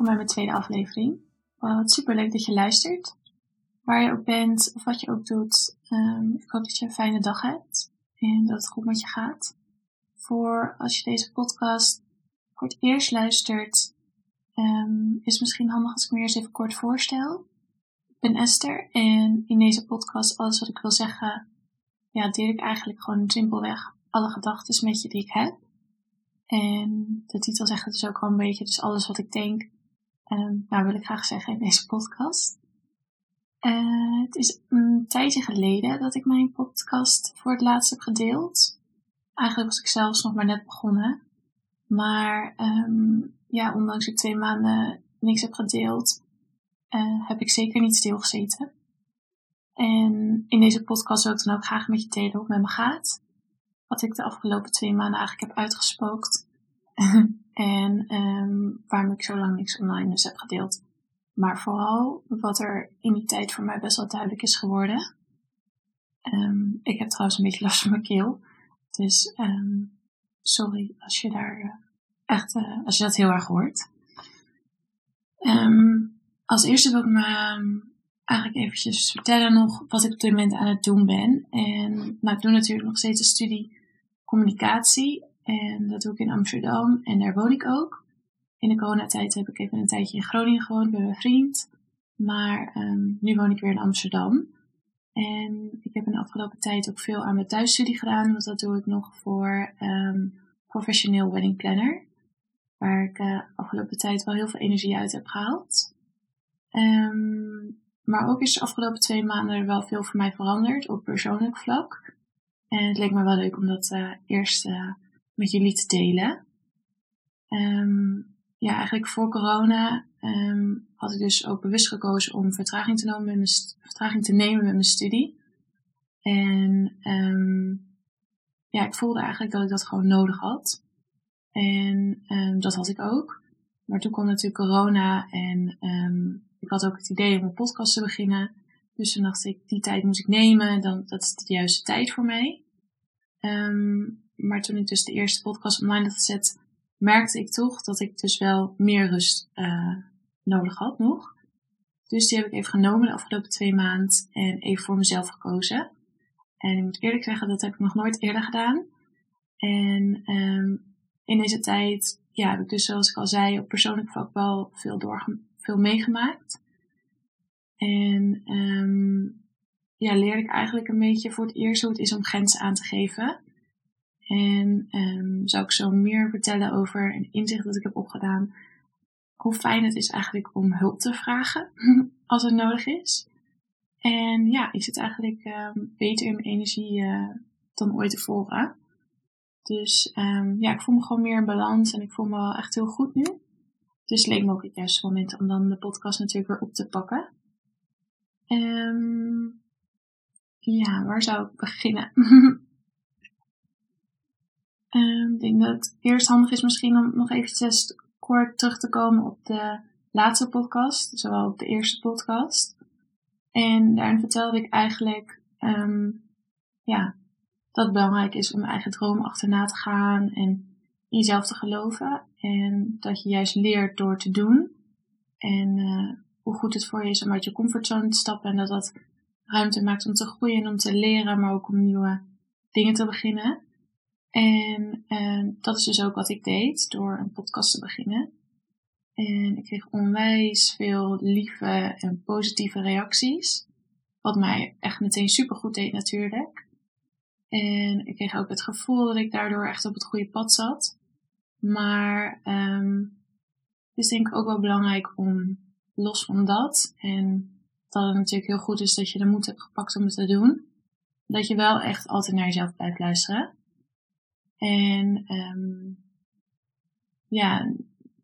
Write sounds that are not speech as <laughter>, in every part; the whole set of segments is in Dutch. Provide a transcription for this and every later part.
welkom bij mijn tweede aflevering. Wat super leuk dat je luistert. Waar je ook bent of wat je ook doet, um, ik hoop dat je een fijne dag hebt en dat het goed met je gaat. Voor als je deze podcast voor het eerst luistert, um, is misschien handig als ik me eerst even kort voorstel. Ik ben Esther en in deze podcast, alles wat ik wil zeggen, ja, deel ik eigenlijk gewoon simpelweg alle gedachten met je die ik heb. En de titel zegt het dus ook al een beetje, dus alles wat ik denk, um, nou wil ik graag zeggen in deze podcast. Uh, het is een tijdje geleden dat ik mijn podcast voor het laatst heb gedeeld. Eigenlijk was ik zelfs nog maar net begonnen. Maar um, ja, ondanks ik twee maanden niks heb gedeeld, uh, heb ik zeker niet stilgezeten. En in deze podcast wil ik dan ook graag met je delen hoe het met me gaat wat ik de afgelopen twee maanden eigenlijk heb uitgespookt. <laughs> en um, waarom ik zo lang niks online dus heb gedeeld. Maar vooral wat er in die tijd voor mij best wel duidelijk is geworden. Um, ik heb trouwens een beetje <laughs> last van mijn keel. Dus um, sorry als je daar uh, echt, uh, als je dat heel erg hoort. als eerste wil ik me eigenlijk eventjes vertellen nog wat ik op dit moment aan het doen ben. En nou, ik doe natuurlijk nog steeds een studie communicatie. En dat doe ik in Amsterdam en daar woon ik ook. In de coronatijd heb ik even een tijdje in Groningen gewoond bij mijn vriend. Maar um, nu woon ik weer in Amsterdam. En ik heb in de afgelopen tijd ook veel aan mijn thuisstudie gedaan. Want dat doe ik nog voor um, professioneel wedding planner. Waar ik uh, afgelopen tijd wel heel veel energie uit heb gehaald. Um, maar ook is de afgelopen twee maanden wel veel voor mij veranderd op persoonlijk vlak. En het leek me wel leuk om dat uh, eerst uh, met jullie te delen. Um, ja, eigenlijk voor corona um, had ik dus ook bewust gekozen om vertraging te nemen met mijn, vertraging te nemen met mijn studie. En um, ja, ik voelde eigenlijk dat ik dat gewoon nodig had. En dat had ik ook. Maar toen kwam natuurlijk corona en ik had ook het idee om een podcast te beginnen. Dus toen dacht ik, die tijd moet ik nemen, dan, dat is de juiste tijd voor mij. Maar toen ik dus de eerste podcast online had gezet, merkte ik toch dat ik dus wel meer rust uh, nodig had nog. Dus die heb ik even genomen de afgelopen twee maanden en even voor mezelf gekozen. En ik moet eerlijk zeggen, dat heb ik nog nooit eerder gedaan. En um, in deze tijd ja, heb ik dus, zoals ik al zei, op persoonlijk vlak wel veel, doorge veel meegemaakt. En um, ja, leerde ik eigenlijk een beetje voor het eerst hoe het is om grenzen aan te geven. En um, zou ik zo meer vertellen over een inzicht dat ik heb opgedaan. Hoe fijn het is eigenlijk om hulp te vragen <laughs> als het nodig is. En ja, ik zit eigenlijk um, beter in mijn energie uh, dan ooit tevoren. Dus um, ja, ik voel me gewoon meer in balans en ik voel me echt heel goed nu. Dus leek me ook het juiste moment om dan de podcast natuurlijk weer op te pakken. Ja, waar zou ik beginnen? <laughs> um, ik denk dat het eerst handig is misschien om nog eventjes kort terug te komen op de laatste podcast, zowel op de eerste podcast. En daarin vertelde ik eigenlijk, um, ja, dat het belangrijk is om eigen droom achterna te gaan en in jezelf te geloven. En dat je juist leert door te doen. En uh, hoe goed het voor je is om uit je comfortzone te stappen en dat dat ruimte maakt om te groeien en om te leren, maar ook om nieuwe dingen te beginnen. En uh, dat is dus ook wat ik deed door een podcast te beginnen. En ik kreeg onwijs veel lieve en positieve reacties. Wat mij echt meteen super goed deed natuurlijk. En ik kreeg ook het gevoel dat ik daardoor echt op het goede pad zat. Maar um, het is denk ik ook wel belangrijk om los van dat en dat het natuurlijk heel goed is dat je de moed hebt gepakt om het te doen. Dat je wel echt altijd naar jezelf blijft luisteren. En um, ja,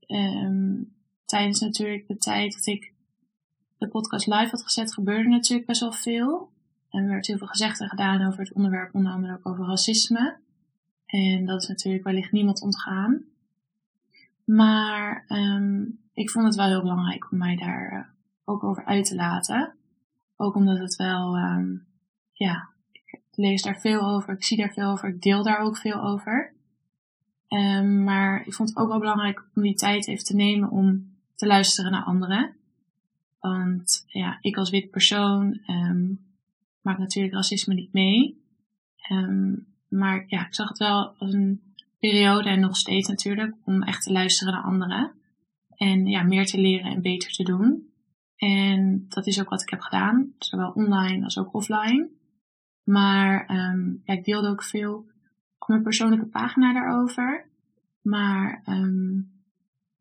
um, tijdens natuurlijk de tijd dat ik de podcast live had gezet, gebeurde natuurlijk best wel veel. En er werd heel veel gezegd en gedaan over het onderwerp, onder andere ook over racisme. En dat is natuurlijk wellicht niemand ontgaan. Maar um, ik vond het wel heel belangrijk om mij daar uh, ook over uit te laten. Ook omdat het wel, um, ja, lees daar veel over, ik zie daar veel over, ik deel daar ook veel over. Um, maar ik vond het ook wel belangrijk om die tijd even te nemen om te luisteren naar anderen. Want ja, ik als wit persoon um, maak natuurlijk racisme niet mee. Um, maar ja, ik zag het wel als een periode en nog steeds natuurlijk om echt te luisteren naar anderen. En ja, meer te leren en beter te doen. En dat is ook wat ik heb gedaan, zowel online als ook offline. Maar um, ja, ik deelde ook veel op mijn persoonlijke pagina daarover. Maar um,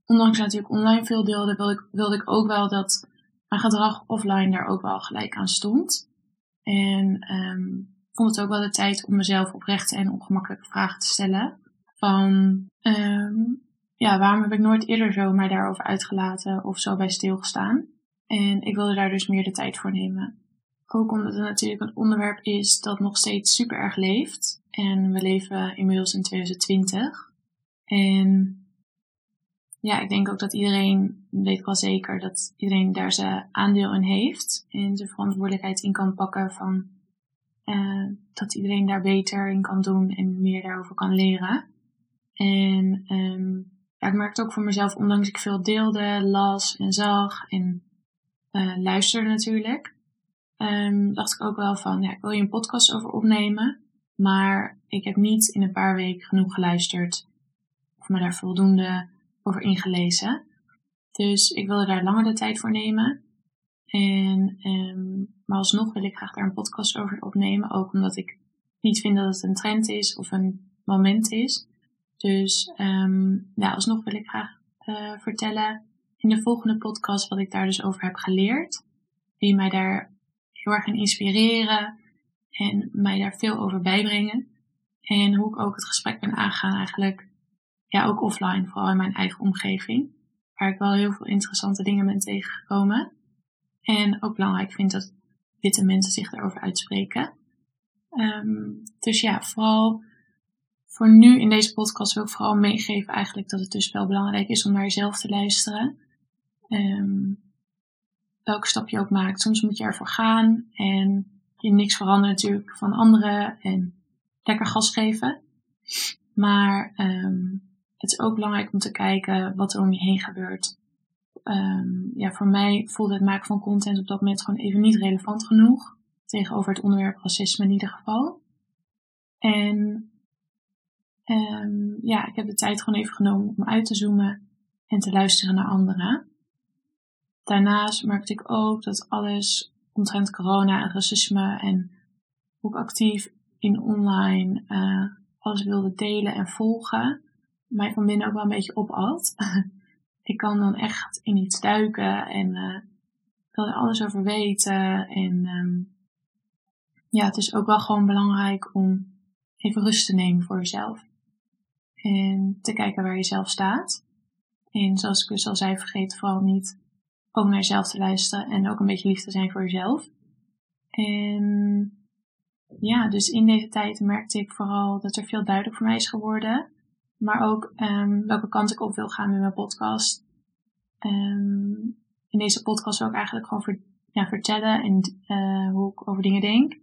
ondanks dat ik online veel deelde, wilde ik, wilde ik ook wel dat mijn gedrag offline daar ook wel gelijk aan stond. En um, vond het ook wel de tijd om mezelf oprechte en ongemakkelijke vragen te stellen. Van, um, ja, waarom heb ik nooit eerder zo mij daarover uitgelaten of zo bij stilgestaan? En ik wilde daar dus meer de tijd voor nemen. Ook omdat het natuurlijk een onderwerp is dat nog steeds super erg leeft. En we leven inmiddels in 2020. En ja, ik denk ook dat iedereen, weet ik wel zeker, dat iedereen daar zijn aandeel in heeft. En zijn verantwoordelijkheid in kan pakken van uh, dat iedereen daar beter in kan doen en meer daarover kan leren. En um, ja, ik merkte ook voor mezelf, ondanks ik veel deelde, las en zag en uh, luisterde natuurlijk, um, dacht ik ook wel van, ja, ik wil je een podcast over opnemen, maar ik heb niet in een paar weken genoeg geluisterd of me daar voldoende over ingelezen. Dus ik wilde daar langer de tijd voor nemen. En, um, maar alsnog wil ik graag daar een podcast over opnemen. Ook omdat ik niet vind dat het een trend is of een moment is. Dus um, ja, alsnog wil ik graag uh, vertellen in de volgende podcast wat ik daar dus over heb geleerd. Wie mij daar heel erg inspireren en mij daar veel over bijbrengen. En hoe ik ook het gesprek ben aangegaan eigenlijk, ja ook offline, vooral in mijn eigen omgeving. Waar ik wel heel veel interessante dingen ben tegengekomen. En ook belangrijk vind dat witte mensen zich daarover uitspreken. Um, dus ja, vooral voor nu in deze podcast wil ik vooral meegeven eigenlijk dat het dus wel belangrijk is om naar jezelf te luisteren. Um, welke stap je ook maakt. Soms moet je ervoor gaan en je niks veranderen natuurlijk van anderen en lekker gas geven. Maar um, het is ook belangrijk om te kijken wat er om je heen gebeurt. Um, ja, voor mij voelde het maken van content op dat moment gewoon even niet relevant genoeg. Tegenover het onderwerp racisme in ieder geval. En um, ja, ik heb de tijd gewoon even genomen om uit te zoomen en te luisteren naar anderen. Daarnaast merkte ik ook dat alles omtrent corona en racisme en hoe actief in online uh, alles wilde delen en volgen, mij van binnen ook wel een beetje opat. <laughs> ik kan dan echt in iets duiken en uh, wil er alles over weten. En um, ja, het is ook wel gewoon belangrijk om even rust te nemen voor jezelf. En te kijken waar je zelf staat. En zoals ik dus al zei, vergeet vooral niet ook naar jezelf te luisteren en ook een beetje lief te zijn voor jezelf. En ja, dus in deze tijd merkte ik vooral dat er veel duidelijk voor mij is geworden. Maar ook um, welke kant ik op wil gaan met mijn podcast. Um, in deze podcast wil ik eigenlijk gewoon ja, vertellen en uh, hoe ik over dingen denk.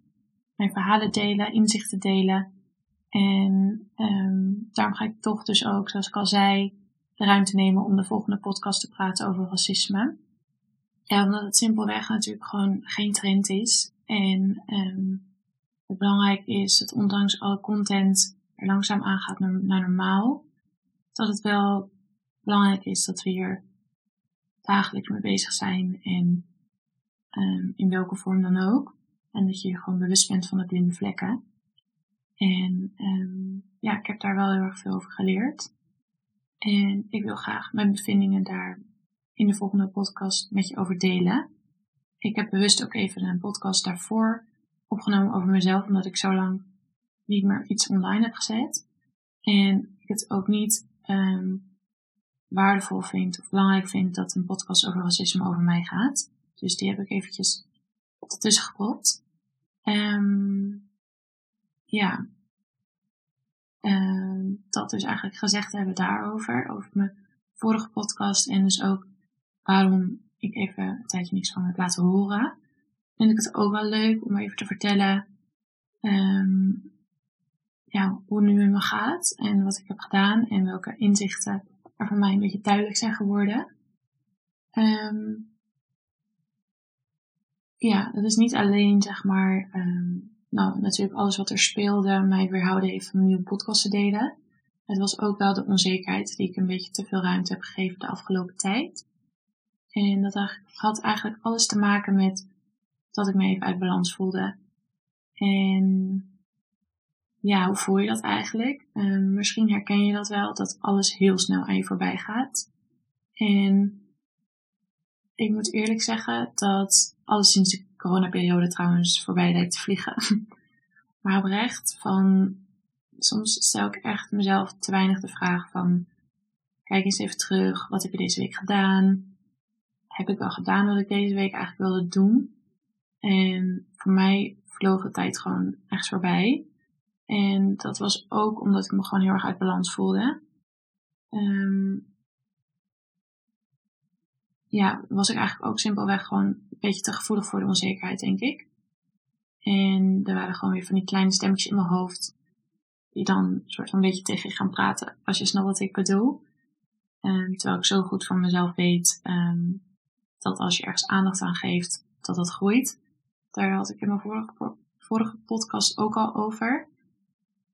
Mijn verhalen delen, inzichten delen. En um, daarom ga ik toch dus ook, zoals ik al zei, de ruimte nemen om de volgende podcast te praten over racisme. Ja, omdat het simpelweg natuurlijk gewoon geen trend is. En um, het belangrijk is dat ondanks alle content er langzaam aangaat naar, naar normaal, dat het wel belangrijk is dat we hier dagelijks mee bezig zijn en um, in welke vorm dan ook. En dat je gewoon bewust bent van de blinde vlekken. En um, ja, ik heb daar wel heel erg veel over geleerd. En ik wil graag mijn bevindingen daar in de volgende podcast met je over delen. Ik heb bewust ook even een podcast daarvoor opgenomen over mezelf, omdat ik zo lang niet meer iets online heb gezet. En ik het ook niet um, waardevol vind of belangrijk vind dat een podcast over racisme over mij gaat. Dus die heb ik eventjes ertussen gepropt. Um, ja. Um, dat dus eigenlijk gezegd hebben daarover, over mijn vorige podcast en dus ook waarom ik even een tijdje niks van heb laten horen. Vind ik het ook wel leuk om even te vertellen um, ja, hoe het nu met me gaat en wat ik heb gedaan en welke inzichten er voor mij een beetje duidelijk zijn geworden. ehm, ja, dat is niet alleen, zeg maar, ehm, nou, natuurlijk alles wat er speelde mij weerhouden heeft om een nieuwe podcast te delen. Het was ook wel de onzekerheid die ik een beetje te veel ruimte heb gegeven de afgelopen tijd. En dat had eigenlijk alles te maken met dat ik me even uit balans voelde. En ja, hoe voel je dat eigenlijk? Um, misschien herken je dat wel, dat alles heel snel aan je voorbij gaat. En ik moet eerlijk zeggen dat alles sinds de coronaperiode trouwens voorbij lijkt te vliegen. <laughs> maar oprecht, van soms stel ik echt mezelf te weinig de vraag van, kijk eens even terug, wat heb je deze week gedaan? Heb ik wel gedaan wat ik deze week eigenlijk wilde doen? En voor mij vloog de tijd gewoon echt voorbij. En dat was ook omdat ik me gewoon heel erg uit balans voelde. Um, ja, was ik eigenlijk ook simpelweg gewoon een beetje te gevoelig voor de onzekerheid, denk ik. En er waren gewoon weer van die kleine stemmetjes in mijn hoofd. Die dan soort van een beetje tegen je gaan praten. Als je snapt wat ik bedoel. Um, terwijl ik zo goed van mezelf weet um, dat als je ergens aandacht aan geeft, dat dat groeit. Daar had ik in mijn vorige, vorige podcast ook al over.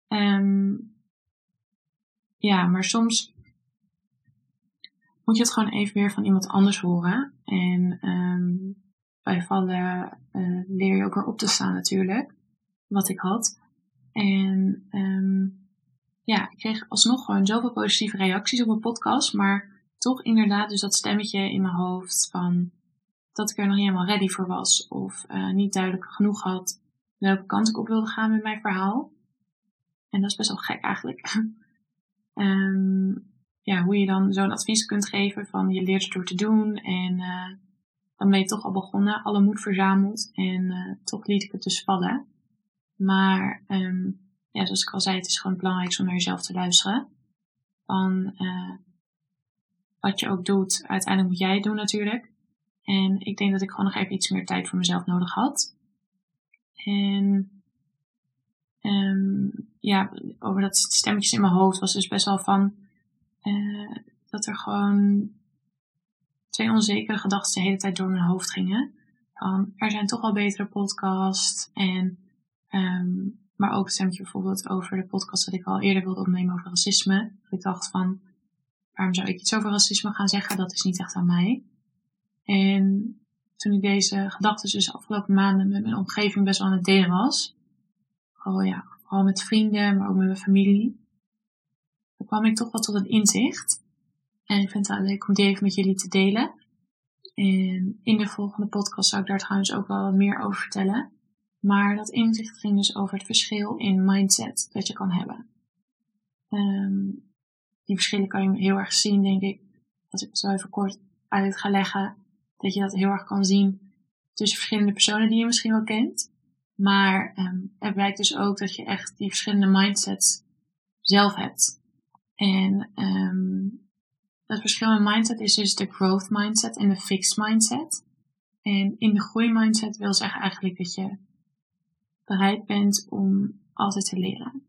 Um, ja, maar soms moet je het gewoon even weer van iemand anders horen. En um, bij vallen uh, leer je ook weer op te staan natuurlijk. Wat ik had. En um, ja, ik kreeg alsnog gewoon zoveel positieve reacties op mijn podcast. Maar toch inderdaad dus dat stemmetje in mijn hoofd van dat ik er nog niet helemaal ready voor was. Of uh, niet duidelijk genoeg had welke kant ik op wilde gaan met mijn verhaal. En dat is best wel gek eigenlijk. um, <laughs> ja, hoe je dan zo'n advies kunt geven van je leert het door te doen. En uh, dan ben je toch al begonnen, alle moed verzameld. En uh, toch liet ik het dus vallen. Maar um, ja, zoals ik al zei, het is gewoon belangrijk om naar jezelf te luisteren. Van wat je ook doet, uiteindelijk moet jij het doen natuurlijk. En ik denk dat ik gewoon nog even iets meer tijd voor mezelf nodig had. En um, ja, over dat stemmetjes in mijn hoofd was dus best wel van uh, dat er gewoon twee onzekere gedachten de hele tijd door mijn hoofd gingen. Van, er zijn toch wel betere podcasts. En, um, maar ook het stemmetje bijvoorbeeld over de podcast dat ik al eerder wilde opnemen over racisme. Ik dacht van, waarom zou ik iets over racisme gaan zeggen? Dat is niet echt aan mij. En toen ik deze gedachten dus de afgelopen maanden met mijn omgeving best wel aan het delen was. Vooral, ja, vooral met vrienden, maar ook met mijn familie dan kwam ik toch wel tot een inzicht. En ik vind het leuk om die even met jullie te delen. En in de volgende podcast zou ik daar trouwens ook wel wat meer over vertellen. Maar dat inzicht ging dus over het verschil in mindset dat je kan hebben. Um, die verschillen kan je heel erg zien, denk ik. Als ik het zo even kort uit ga leggen, dat je dat heel erg kan zien tussen verschillende personen die je misschien wel kent. Maar um, het blijkt dus ook dat je echt die verschillende mindsets zelf hebt. En um, het verschil in mindset is dus de growth mindset en de fixed mindset. En in de groei mindset wil zeggen eigenlijk dat je bereid bent om altijd te leren.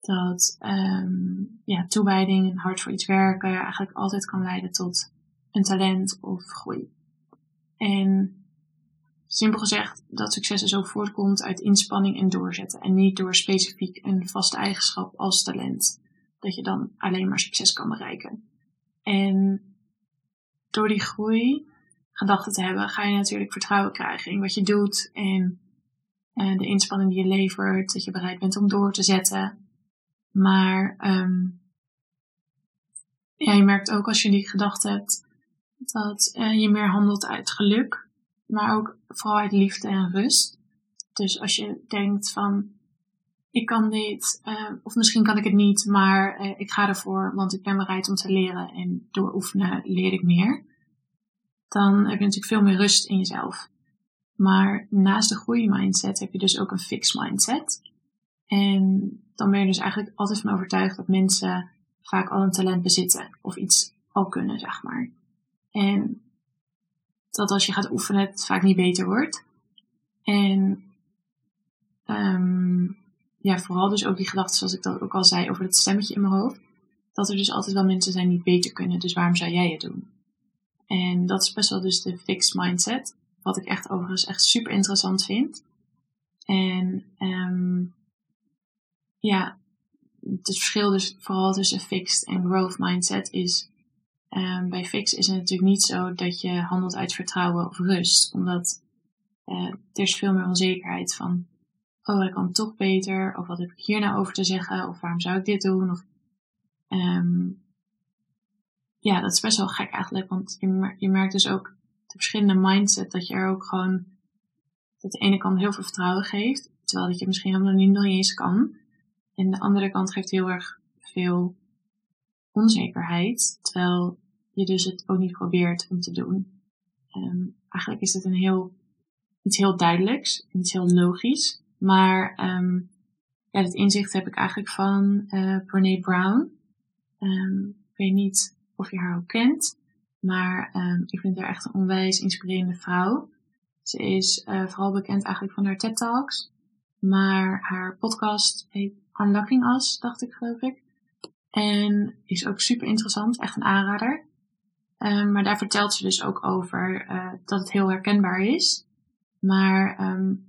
Dat um, ja, toewijding en hard voor iets werken eigenlijk altijd kan leiden tot een talent of groei. En simpel gezegd, dat succes dus ook voortkomt uit inspanning en doorzetten. En niet door specifiek een vaste eigenschap als talent dat je dan alleen maar succes kan bereiken. En door die groei gedachten te hebben, ga je natuurlijk vertrouwen krijgen in wat je doet en uh, de inspanning die je levert, dat je bereid bent om door te zetten. Maar um, ja, je merkt ook als je die gedachten hebt, dat uh, je meer handelt uit geluk, maar ook vooral uit liefde en rust. Dus als je denkt van, ik kan dit, uh, of misschien kan ik het niet, maar uh, ik ga ervoor, want ik ben bereid om te leren en door oefenen leer ik meer. Dan heb je natuurlijk veel meer rust in jezelf. Maar naast de groeimindset heb je dus ook een fixed mindset. En dan ben je dus eigenlijk altijd van overtuigd dat mensen vaak al een talent bezitten of iets al kunnen, zeg maar. En dat als je gaat oefenen het vaak niet beter wordt. En um, ja, vooral dus ook die gedachten, zoals ik dat ook al zei, over het stemmetje in mijn hoofd. Dat er dus altijd wel mensen zijn die beter kunnen, dus waarom zou jij het doen? En dat is best wel dus de fixed mindset. Wat ik echt overigens echt super interessant vind. En um, ja, het verschil dus vooral tussen fixed en growth mindset is um, bij fixed is het natuurlijk niet zo dat je handelt uit vertrouwen of rust. Omdat uh, er is veel meer onzekerheid van, oh, ik kan toch beter. Of wat heb ik hier nou over te zeggen? Of waarom zou ik dit doen? Of, um, ja, dat is best wel gek eigenlijk. Want je, je merkt dus ook de verschillende mindset dat je er ook gewoon dat de ene kant heel veel vertrouwen geeft. Terwijl dat je misschien helemaal niet nog eens kan. En de andere kant geeft heel erg veel onzekerheid. Terwijl je dus het ook niet probeert om te doen. Um, eigenlijk is het een heel, iets heel duidelijks. Iets heel logisch. Maar um, ja, dat inzicht heb ik eigenlijk van uh, Brene Brown. Um, ik weet niet of je haar ook kent. Maar ik vind haar echt een onwijs inspirerende vrouw. Ze is uh, vooral bekend eigenlijk van haar TED Talks. Maar haar podcast heet Unlocking Us, dacht ik geloof ik. En is ook super interessant, echt een aanrader. Um, maar daar vertelt ze dus ook over uh, dat het heel herkenbaar is. Maar um,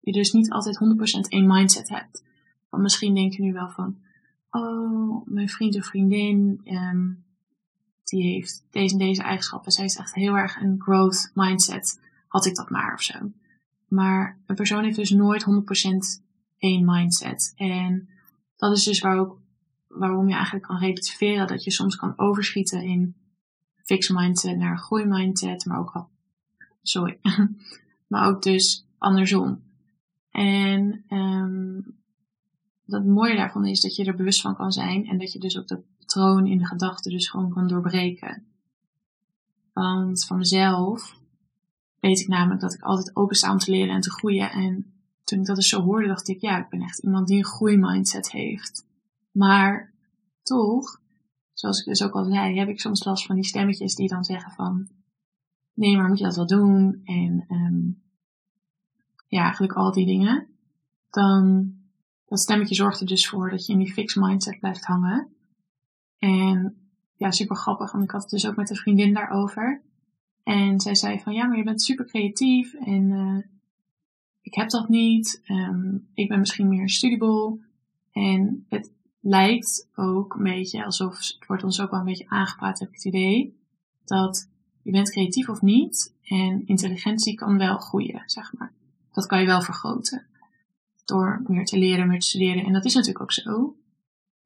je dus niet altijd 100% één mindset hebt. Want misschien denk je nu wel van, oh, mijn vriend of vriendin, um, die heeft deze en deze eigenschappen. Zij is echt heel erg een growth mindset. Had ik dat maar of zo. Maar een persoon heeft dus nooit 100% één mindset. En dat is dus waar ook, waarom je eigenlijk kan relativeren dat je soms kan overschieten in fixed mindset naar groei mindset, maar ook sorry, <laughs> maar ook dus andersom. En um, dat mooie daarvan is dat je er bewust van kan zijn en dat je dus ook dat patroon in de gedachten dus gewoon kan doorbreken. Want van mezelf weet ik namelijk dat ik altijd open sta om te leren en te groeien. En toen ik dat dus zo hoorde, dacht ik, ja, ik ben echt iemand die een groeimindset heeft. Maar toch, zoals ik dus ook al zei, heb ik soms last van die stemmetjes die dan zeggen van, nee, maar moet je dat wel doen? En um, ja, eigenlijk al die dingen. Dan, dat stemmetje zorgt er dus voor dat je in die fixed mindset blijft hangen. En ja, super grappig, want ik had het dus ook met een vriendin daarover. En zij zei van, ja, maar je bent super creatief en uh, ik heb dat niet. Um, ik ben misschien meer studiebol. En het lijkt ook een beetje alsof, het wordt ons ook wel een beetje aangepraat, heb ik het idee, dat je bent creatief of niet en intelligentie kan wel groeien, zeg maar. Dat kan je wel vergroten. Door meer te leren, meer te studeren. En dat is natuurlijk ook zo.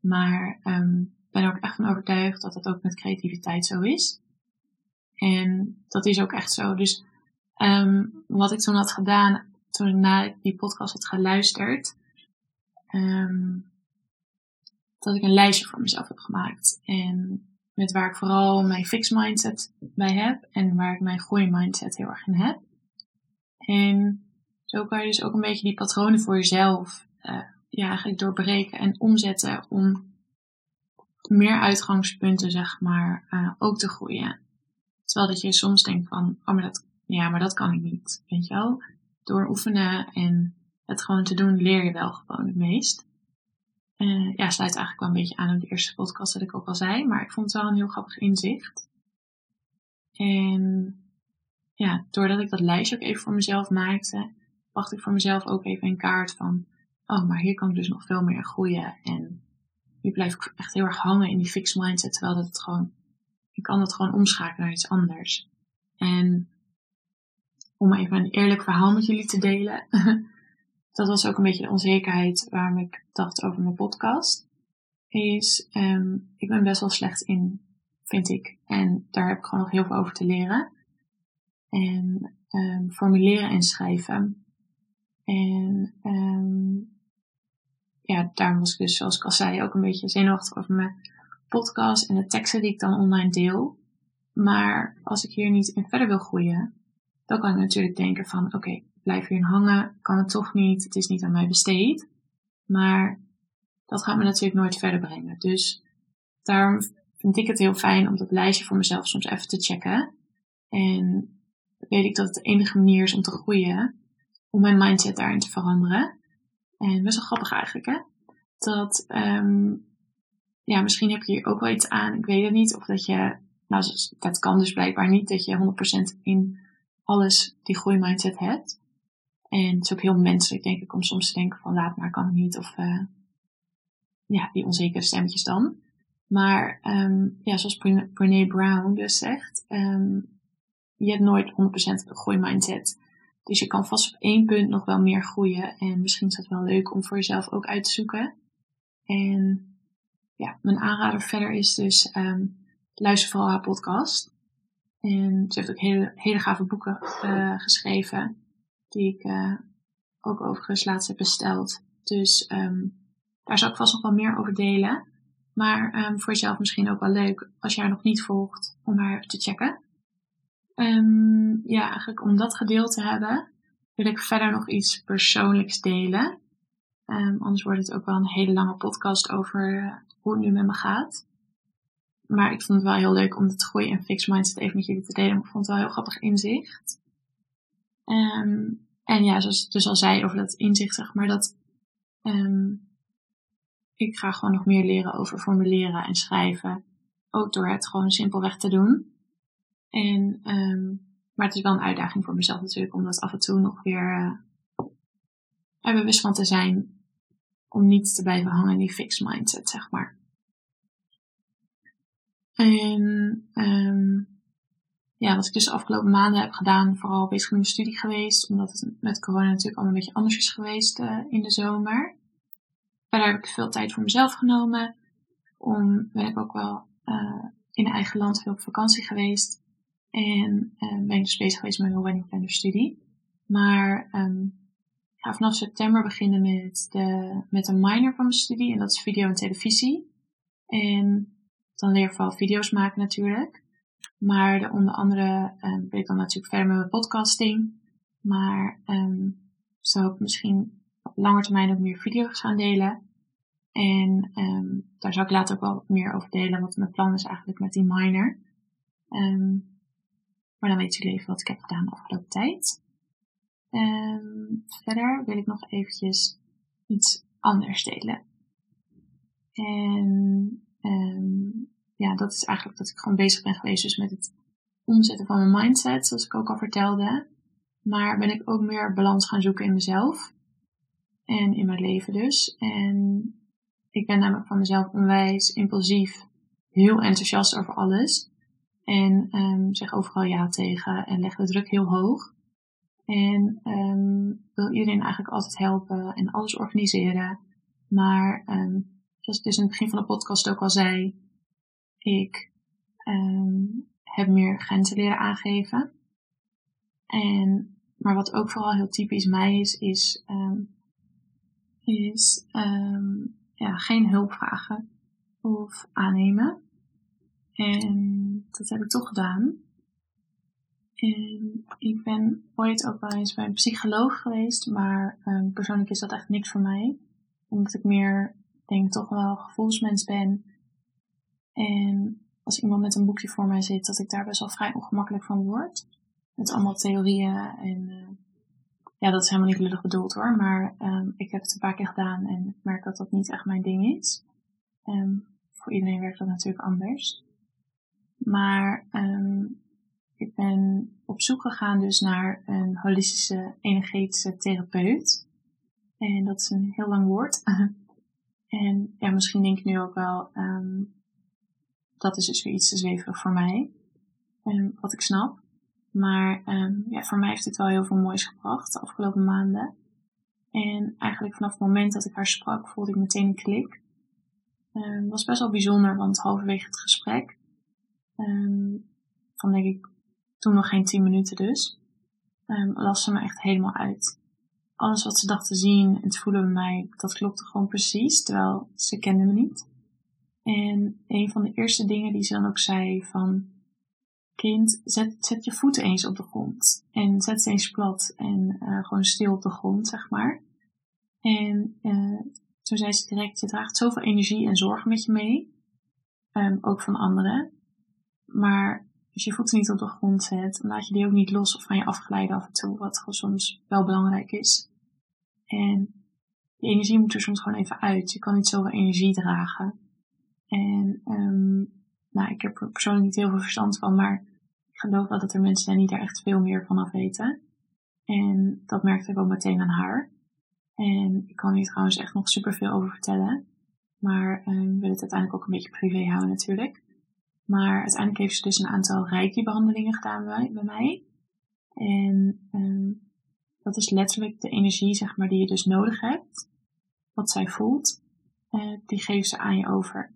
Maar um, ben er ook echt van overtuigd dat dat ook met creativiteit zo is. En dat is ook echt zo. Dus um, wat ik toen had gedaan, toen ik na die podcast had geluisterd, um, dat ik een lijstje voor mezelf heb gemaakt. En met waar ik vooral mijn fixed mindset bij heb en waar ik mijn groei mindset heel erg in heb. En zo kan je dus ook een beetje die patronen voor jezelf uh, ja, eigenlijk doorbreken en omzetten om meer uitgangspunten, zeg maar, uh, ook te groeien. Terwijl dat je soms denkt van, oh, maar dat, ja, maar dat kan ik niet, weet je wel. Door oefenen en het gewoon te doen, leer je wel gewoon het meest. Uh, ja, sluit eigenlijk wel een beetje aan op de eerste podcast dat ik ook al zei, maar ik vond het wel een heel grappig inzicht. En ja, doordat ik dat lijstje ook even voor mezelf maakte, bracht ik voor mezelf ook even een kaart van, oh, maar hier kan ik dus nog veel meer groeien. En je blijft echt heel erg hangen in die fixed mindset, terwijl dat het gewoon, je kan dat gewoon omschakelen naar iets anders. En om even een eerlijk verhaal met jullie te delen, <laughs> dat was ook een beetje de onzekerheid waarom ik dacht over mijn podcast, is, um, ik ben best wel slecht in, vind ik. En daar heb ik gewoon nog heel veel over te leren. En um, formuleren en schrijven. En um, ja, daarom was ik dus, zoals ik al zei, ook een beetje zenuwachtig over mijn podcast en de teksten die ik dan online deel. Maar als ik hier niet in verder wil groeien, dan kan ik natuurlijk denken van, oké, okay, blijf hierin hangen, kan het toch niet, het is niet aan mij besteed. Maar dat gaat me natuurlijk nooit verder brengen. Dus daarom vind ik het heel fijn om dat lijstje voor mezelf soms even te checken. En weet ik dat het de enige manier is om te groeien, om mijn mindset daarin te veranderen. En best wel grappig eigenlijk, hè? Dat, um, ja, misschien heb je hier ook wel iets aan. Ik weet het niet. Of dat je nou, dat kan dus blijkbaar niet dat je 100% in alles die groeimindset hebt. En het is ook heel menselijk, denk ik, om soms te denken van laat maar, kan het niet. Of uh, ja, die onzekere stemmetjes dan. Maar um, ja, zoals Brene Brown dus zegt, um, je hebt nooit 100% een groeimindset. Dus je kan vast op één punt nog wel meer groeien. En misschien is dat wel leuk om voor jezelf ook uit te zoeken. En ja, mijn aanrader verder is dus um, luister vooral haar podcast. En ze heeft ook hele, hele gave boeken uh, geschreven. Die ik uh, ook overigens laatst heb besteld. Dus um, daar zal ik vast nog wel meer over delen. Maar um, voor jezelf misschien ook wel leuk als je haar nog niet volgt om haar te checken. Um, ja, eigenlijk om dat gedeeld te hebben, wil ik verder nog iets persoonlijks delen. Um, anders wordt het ook wel een hele lange podcast over uh, hoe het nu met me gaat. Maar ik vond het wel heel leuk om het groei en fix mindset even met jullie te delen. ik vond het wel heel grappig inzicht. Um, en ja, zoals ik dus al zei over dat inzicht, zeg maar, dat um, ik ga gewoon nog meer leren over formuleren en schrijven. Ook door het gewoon simpelweg te doen. En, um, maar het is wel een uitdaging voor mezelf natuurlijk, om dat af en toe nog weer uh, er bewust van te zijn. Om niet te blijven hangen in die fixed mindset, zeg maar. En um, ja, wat ik dus de afgelopen maanden heb gedaan, vooral bezig met mijn studie geweest, omdat het met corona natuurlijk allemaal een beetje anders is geweest uh, in de zomer. Verder heb ik veel tijd voor mezelf genomen. Om, ben ik ook wel uh, in eigen land veel op vakantie geweest. En uh, ben ik dus bezig geweest met mijn wedding planner studie. Maar um, ga vanaf september beginnen met, de, met een minor van mijn studie. En dat is video en televisie. En dan leer ik vooral video's maken natuurlijk. Maar de, onder andere um, ben ik dan natuurlijk verder met mijn podcasting. Maar um, zou ik misschien op lange termijn ook meer video's gaan delen. En um, daar zal ik later ook wel meer over delen, wat mijn plan is eigenlijk met die minor. Maar dan weten jullie even wat ik heb gedaan de afgelopen tijd. Um, verder wil ik nog eventjes iets anders delen. En um, ja, dat is eigenlijk dat ik gewoon bezig ben geweest dus met het omzetten van mijn mindset, zoals ik ook al vertelde. Maar ben ik ook meer balans gaan zoeken in mezelf. En in mijn leven dus. En ik ben namelijk van mezelf onwijs impulsief, heel enthousiast over alles. En um, zeg overal ja tegen en leg de druk heel hoog. En um, wil iedereen eigenlijk altijd helpen en alles organiseren. Maar um, zoals ik dus in het begin van de podcast ook al zei, ik um, heb meer grenzen leren aangeven. En, maar wat ook vooral heel typisch mij is, is, is ja, geen hulp vragen of aannemen. En dat heb ik toch gedaan. En ik ben ooit ook wel eens bij een psycholoog geweest, maar um, persoonlijk is dat echt niks voor mij. Omdat ik meer, denk toch wel gevoelsmens ben. En als iemand met een boekje voor mij zit, dat ik daar best wel vrij ongemakkelijk van word. Met allemaal theorieën en uh, ja, dat is helemaal niet lullig bedoeld hoor, maar um, ik heb het een paar keer gedaan en ik merk dat dat niet echt mijn ding is. Um, voor iedereen werkt dat natuurlijk anders. Maar um, ik ben op zoek gegaan dus naar een holistische energetische therapeut. En dat is een heel lang woord. <laughs> en ja, misschien denk ik nu ook wel, um, dat is dus weer iets te zweverig voor mij. Um, wat ik snap. Maar um, ja, voor mij heeft het wel heel veel moois gebracht de afgelopen maanden. En eigenlijk vanaf het moment dat ik haar sprak, voelde ik meteen een klik. Um, was best wel bijzonder, want halverwege het gesprek, van denk ik toen nog geen tien minuten dus, um, las ze me echt helemaal uit. Alles wat ze dacht te zien en te voelen bij mij, dat klopte gewoon precies, terwijl ze kende me niet. En een van de eerste dingen die ze dan ook zei van, kind, zet, zet je voeten eens op de grond. En zet ze eens plat en uh, gewoon stil op de grond, zeg maar. En uh, toen zei ze direct, je draagt zoveel energie en zorgen met je mee. Um, ook van anderen. Maar als je je voeten niet op de grond zet, laat je die ook niet los of van je afglijden af en toe, wat soms wel belangrijk is. En die energie moet er soms gewoon even uit. Je kan niet zoveel energie dragen. En um, nou, ik heb er persoonlijk niet heel veel verstand van, maar ik geloof wel dat er mensen zijn die daar echt veel meer van af weten. En dat merkte ik ook meteen aan haar. En ik kan hier trouwens echt nog superveel over vertellen. Maar um, wil het uiteindelijk ook een beetje privé houden natuurlijk. Maar uiteindelijk heeft ze dus een aantal reiki-behandelingen gedaan bij, bij mij. En um, dat is letterlijk de energie, zeg maar, die je dus nodig hebt. Wat zij voelt, uh, die geeft ze aan je over.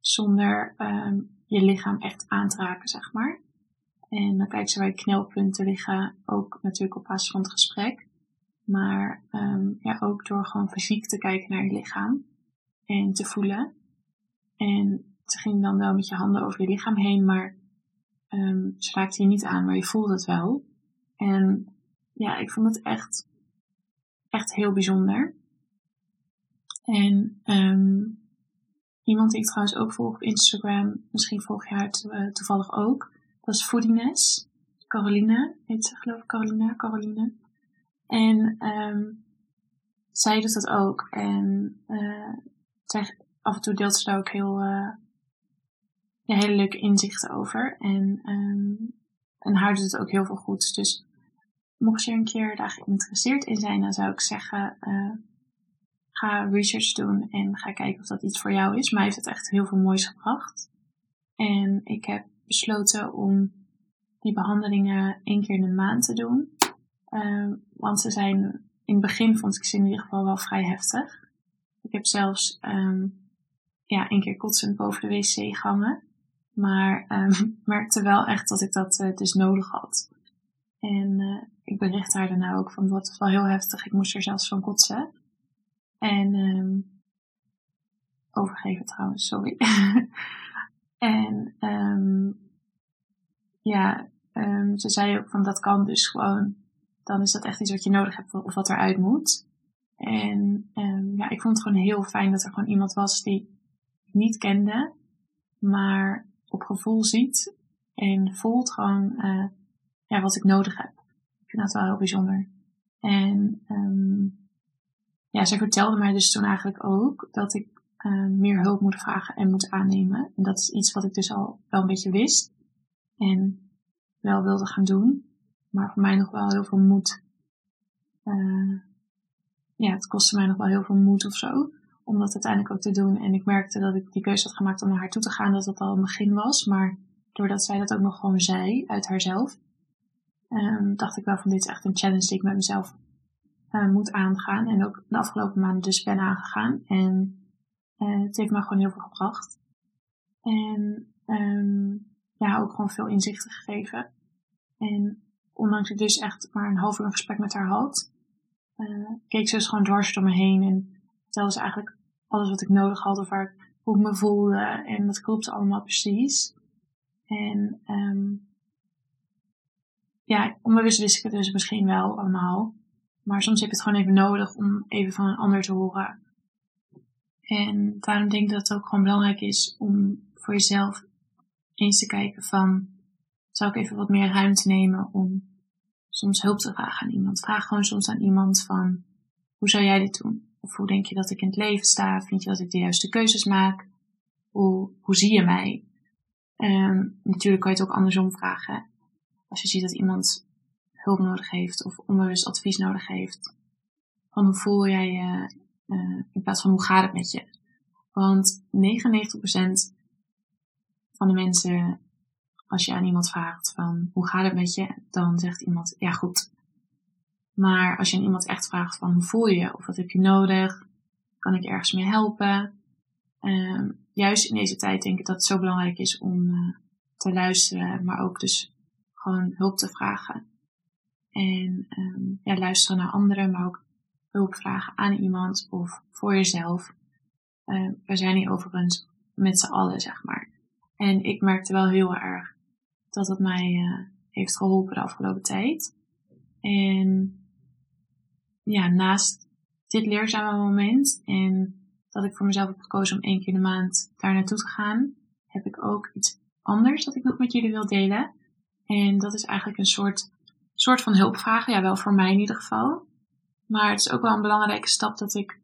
Zonder um, je lichaam echt aan te raken, zeg maar. En dan kijkt ze waar je knelpunten liggen, ook natuurlijk op basis van het gesprek. Maar um, ja, ook door gewoon fysiek te kijken naar je lichaam en te voelen. En ze ging dan wel met je handen over je lichaam heen, maar um, ze raakte je niet aan, maar je voelde het wel. En ja, ik vond het echt, echt heel bijzonder. En um, iemand die ik trouwens ook volg op Instagram, misschien volg je haar uh, toevallig ook, dat is Foodiness. Caroline, heet ze geloof ik, Caroline, Caroline. En um, zij doet dat ook. En uh, zij, af en toe deelt ze daar ook heel, ja, hele leuke inzichten over. En, um, en haar doet het ook heel veel goed. Dus mocht je een keer daar geïnteresseerd in zijn, dan zou ik zeggen, uh, ga research doen en ga kijken of dat iets voor jou is. Mij heeft het echt heel veel moois gebracht. En ik heb besloten om die behandelingen één keer in de maand te doen. Uh, want ze zijn, in het begin vond ik ze in ieder geval wel vrij heftig. Ik heb zelfs um, ja, één keer kotsend boven de wc gehangen. Maar <laughs> um, merkte wel echt dat ik dat uh, dus nodig had. En uh, ik bericht haar daarna ook van wat wel heel heftig. Ik moest er zelfs van kotsen. En um, overgeven trouwens, sorry. <laughs> en um, ja, ze zei ook van dat kan dus gewoon. Dan is dat echt iets wat je nodig hebt of wat eruit moet. En ja, ik vond het gewoon heel fijn dat er gewoon iemand was die ik niet kende, maar op gevoel ziet en voelt gewoon uh, ja, wat ik nodig heb. Ik vind dat wel heel bijzonder. En um, ja, zij vertelde mij dus toen eigenlijk ook dat ik uh, meer hulp moet vragen en moet aannemen. En dat is iets wat ik dus al wel een beetje wist en wel wilde gaan doen. Maar voor mij nog wel heel veel moed. Uh, ja, het kostte mij nog wel heel veel moed of zo. Om dat uiteindelijk ook te doen. En ik merkte dat ik die keuze had gemaakt om naar haar toe te gaan. Dat dat al een begin was. Maar doordat zij dat ook nog gewoon zei uit haarzelf. Um, dacht ik wel van dit is echt een challenge die ik met mezelf uh, moet aangaan. En ook de afgelopen maanden dus ben aangegaan. En uh, het heeft me gewoon heel veel gebracht. En um, ja, ook gewoon veel inzichten gegeven. En ondanks ik dus echt maar een half uur een gesprek met haar had, uh, keek ze dus gewoon dwars door me heen en vertelde ze eigenlijk alles wat ik nodig had of waar, hoe ik me voelde. En dat klopte allemaal precies. En um, ja, onbewust wist ik het dus misschien wel allemaal. Maar soms heb je het gewoon even nodig om even van een ander te horen. En daarom denk ik dat het ook gewoon belangrijk is om voor jezelf eens te kijken van, zou ik even wat meer ruimte nemen om soms hulp te vragen aan iemand. Vraag gewoon soms aan iemand van, hoe zou jij dit doen? Of hoe denk je dat ik in het leven sta? Vind je dat ik de juiste keuzes maak? Hoe, hoe zie je mij? Um, natuurlijk kan je het ook andersom vragen. Als je ziet dat iemand hulp nodig heeft of onbewust advies nodig heeft. Van hoe voel jij je uh, in plaats van hoe gaat het met je? Want 99% van de mensen, als je aan iemand vraagt van hoe gaat het met je, dan zegt iemand ja goed. Maar als je aan iemand echt vraagt van hoe voel je of wat heb je nodig, kan ik ergens mee helpen? Uh, juist in deze tijd denk ik dat het zo belangrijk is om uh, te luisteren, maar ook dus gewoon hulp te vragen. En um, ja, luisteren naar anderen, maar ook hulp vragen aan iemand of voor jezelf. Uh, we zijn hier overigens met z'n allen, zeg maar. En ik merkte wel heel erg dat het mij uh, heeft geholpen de afgelopen tijd. En ja, naast dit leerzame moment en dat ik voor mezelf heb gekozen om één keer de maand daar naartoe te gaan, heb ik ook iets anders dat ik nog met jullie wil delen. En dat is eigenlijk een soort, soort van hulpvragen. Ja, wel voor mij in ieder geval. Maar het is ook wel een belangrijke stap dat ik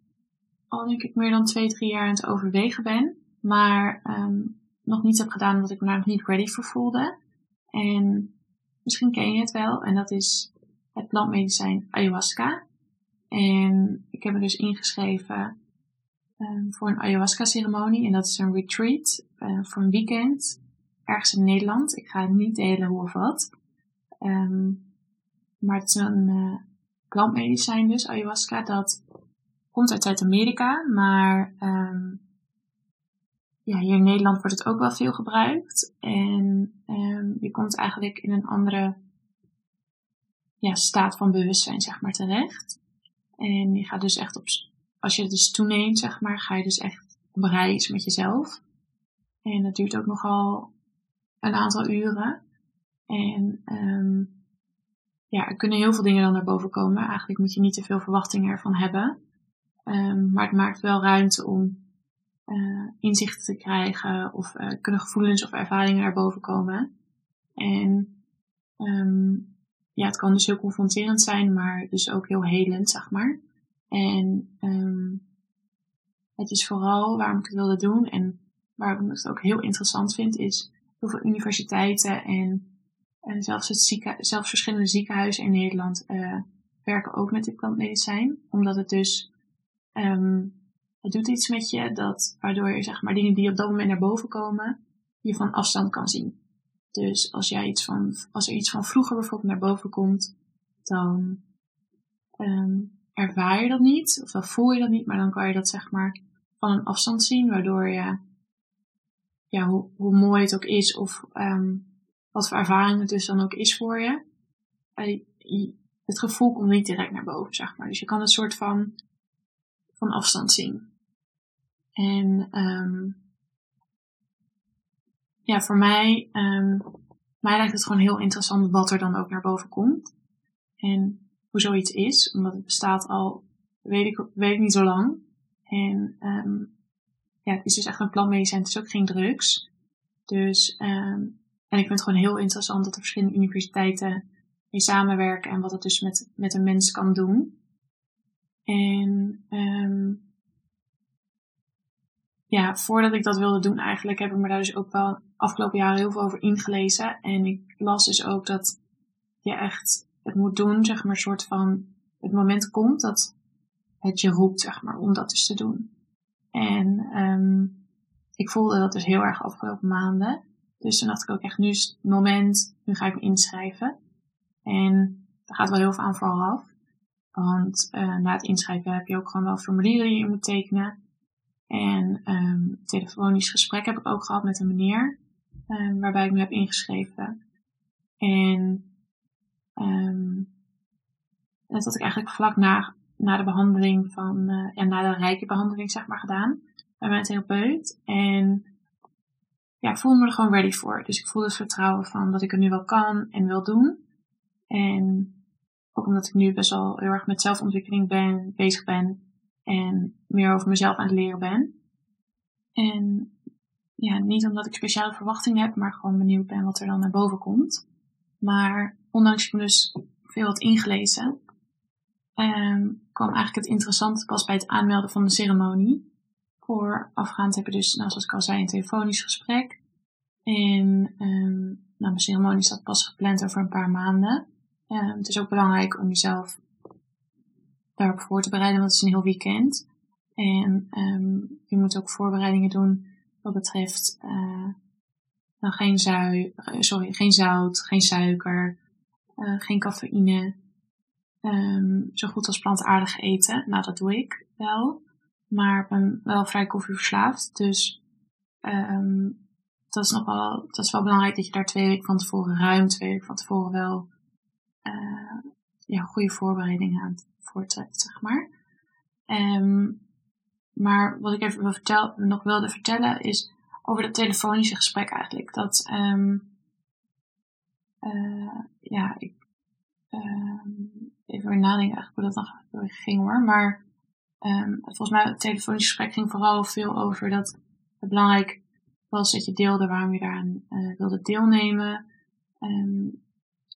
al denk ik meer dan twee, drie jaar aan het overwegen ben. Maar um, nog niet heb gedaan omdat ik me daar nog niet ready voor voelde. En misschien ken je het wel. En dat is het plantmedicijn ayahuasca. En ik heb me dus ingeschreven um, voor een ayahuasca ceremonie. En dat is een retreat uh, voor een weekend. Ergens in Nederland. Ik ga niet delen hoe of wat. Um, maar het is een uh, plantmedicijn dus, ayahuasca. Dat komt uit Zuid-Amerika. Maar um, ja, hier in Nederland wordt het ook wel veel gebruikt. En je komt eigenlijk in een andere ja, staat van bewustzijn, zeg maar, terecht. En je gaat dus echt op, als je het dus toeneemt, zeg maar, ga je dus echt op reis met jezelf. En dat duurt ook nogal een aantal uren. En um, ja, er kunnen heel veel dingen dan naar boven komen. Eigenlijk moet je niet te veel verwachtingen ervan hebben. Um, maar het maakt wel ruimte om uh, inzichten te krijgen of uh, kunnen gevoelens of ervaringen naar boven komen. En um, ja, het kan dus heel confronterend zijn, maar dus ook heel helend, zeg maar. En um, het is vooral waarom ik het wilde doen en waarom ik het ook heel interessant vind, is heel veel universiteiten en, en zelfs, het zieken, zelfs verschillende ziekenhuizen in Nederland uh, werken ook met dit plantmedicijn. Omdat het dus um, het doet iets met je dat, waardoor je zeg maar dingen die op dat moment naar boven komen, je van afstand kan zien. Dus als, jij iets van, als er iets van vroeger bijvoorbeeld naar boven komt, dan um, ervaar je dat niet, of dan voel je dat niet, maar dan kan je dat zeg maar van een afstand zien, waardoor je, ja, hoe, hoe mooi het ook is, of um, wat voor ervaring het dus dan ook is voor je, het gevoel komt niet direct naar boven, zeg maar. Dus je kan een soort van van afstand zien. En um, ja, voor mij, um, mij lijkt het gewoon heel interessant wat er dan ook naar boven komt. En hoe zoiets is, omdat het bestaat al, weet ik, weet niet zo lang. En um, ja, het is dus echt een plantmedicijn, het is ook geen drugs. Dus, um, en ik vind het gewoon heel interessant dat er verschillende universiteiten mee samenwerken en wat het dus met, met een mens kan doen. En um, ja, voordat ik dat wilde doen eigenlijk, heb ik me daar dus ook wel afgelopen jaren heel veel over ingelezen. En ik las dus ook dat je echt het moet doen, zeg maar, soort van het moment komt dat het je roept, zeg maar, om dat dus te doen. En um, ik voelde dat dus heel erg afgelopen maanden. Dus toen dacht ik ook echt, nu is het moment, nu ga ik me inschrijven. En daar gaat wel heel veel aan vooraf. Want uh, na het inschrijven heb je ook gewoon wel formulieren die je moet tekenen. En um, telefonisch gesprek heb ik ook gehad met een meneer, um, waarbij ik me heb ingeschreven. En um, dat had ik eigenlijk vlak na, na de behandeling van, uh, ja, na de rijke behandeling zeg maar gedaan bij mijn therapeut. En ja, ik voelde me er gewoon ready voor. Dus ik voelde het vertrouwen van dat ik het nu wel kan en wil doen. En ook omdat ik nu best wel heel erg met zelfontwikkeling ben, bezig ben en meer over mezelf aan het leren ben. En ja, niet omdat ik speciale verwachtingen heb, maar gewoon benieuwd ben wat er dan naar boven komt. Maar ondanks ik me dus veel had ingelezen, um, kwam eigenlijk het interessante pas bij het aanmelden van de ceremonie. Voorafgaand heb je dus, nou, zoals ik al zei, een telefonisch gesprek. En um, nou, mijn ceremonie staat pas gepland over een paar maanden. Um, het is ook belangrijk om jezelf daarop voor te bereiden, want het is een heel weekend. En um, je moet ook voorbereidingen doen wat betreft uh, nou, geen, zui, uh, sorry, geen zout, geen suiker, uh, geen cafeïne. Um, zo goed als plantaardig eten. Nou, dat doe ik wel. Maar ben wel vrij koffieverslaafd. Dus um, dat is nog wel, dat is wel belangrijk dat je daar twee weken van tevoren, ruim twee weken van tevoren wel ja, goede voorbereidingen aan voortrekt, zeg maar. Um, maar wat ik even wil vertel, nog wilde vertellen is over dat telefonische gesprek eigenlijk. Dat, um, uh, ja, ik, um, even weer nadenken eigenlijk hoe dat dan ging hoor. Maar volgens mij het telefonische gesprek ging vooral veel over dat het belangrijk was dat je deelde waarom je daaraan uh, wilde deelnemen.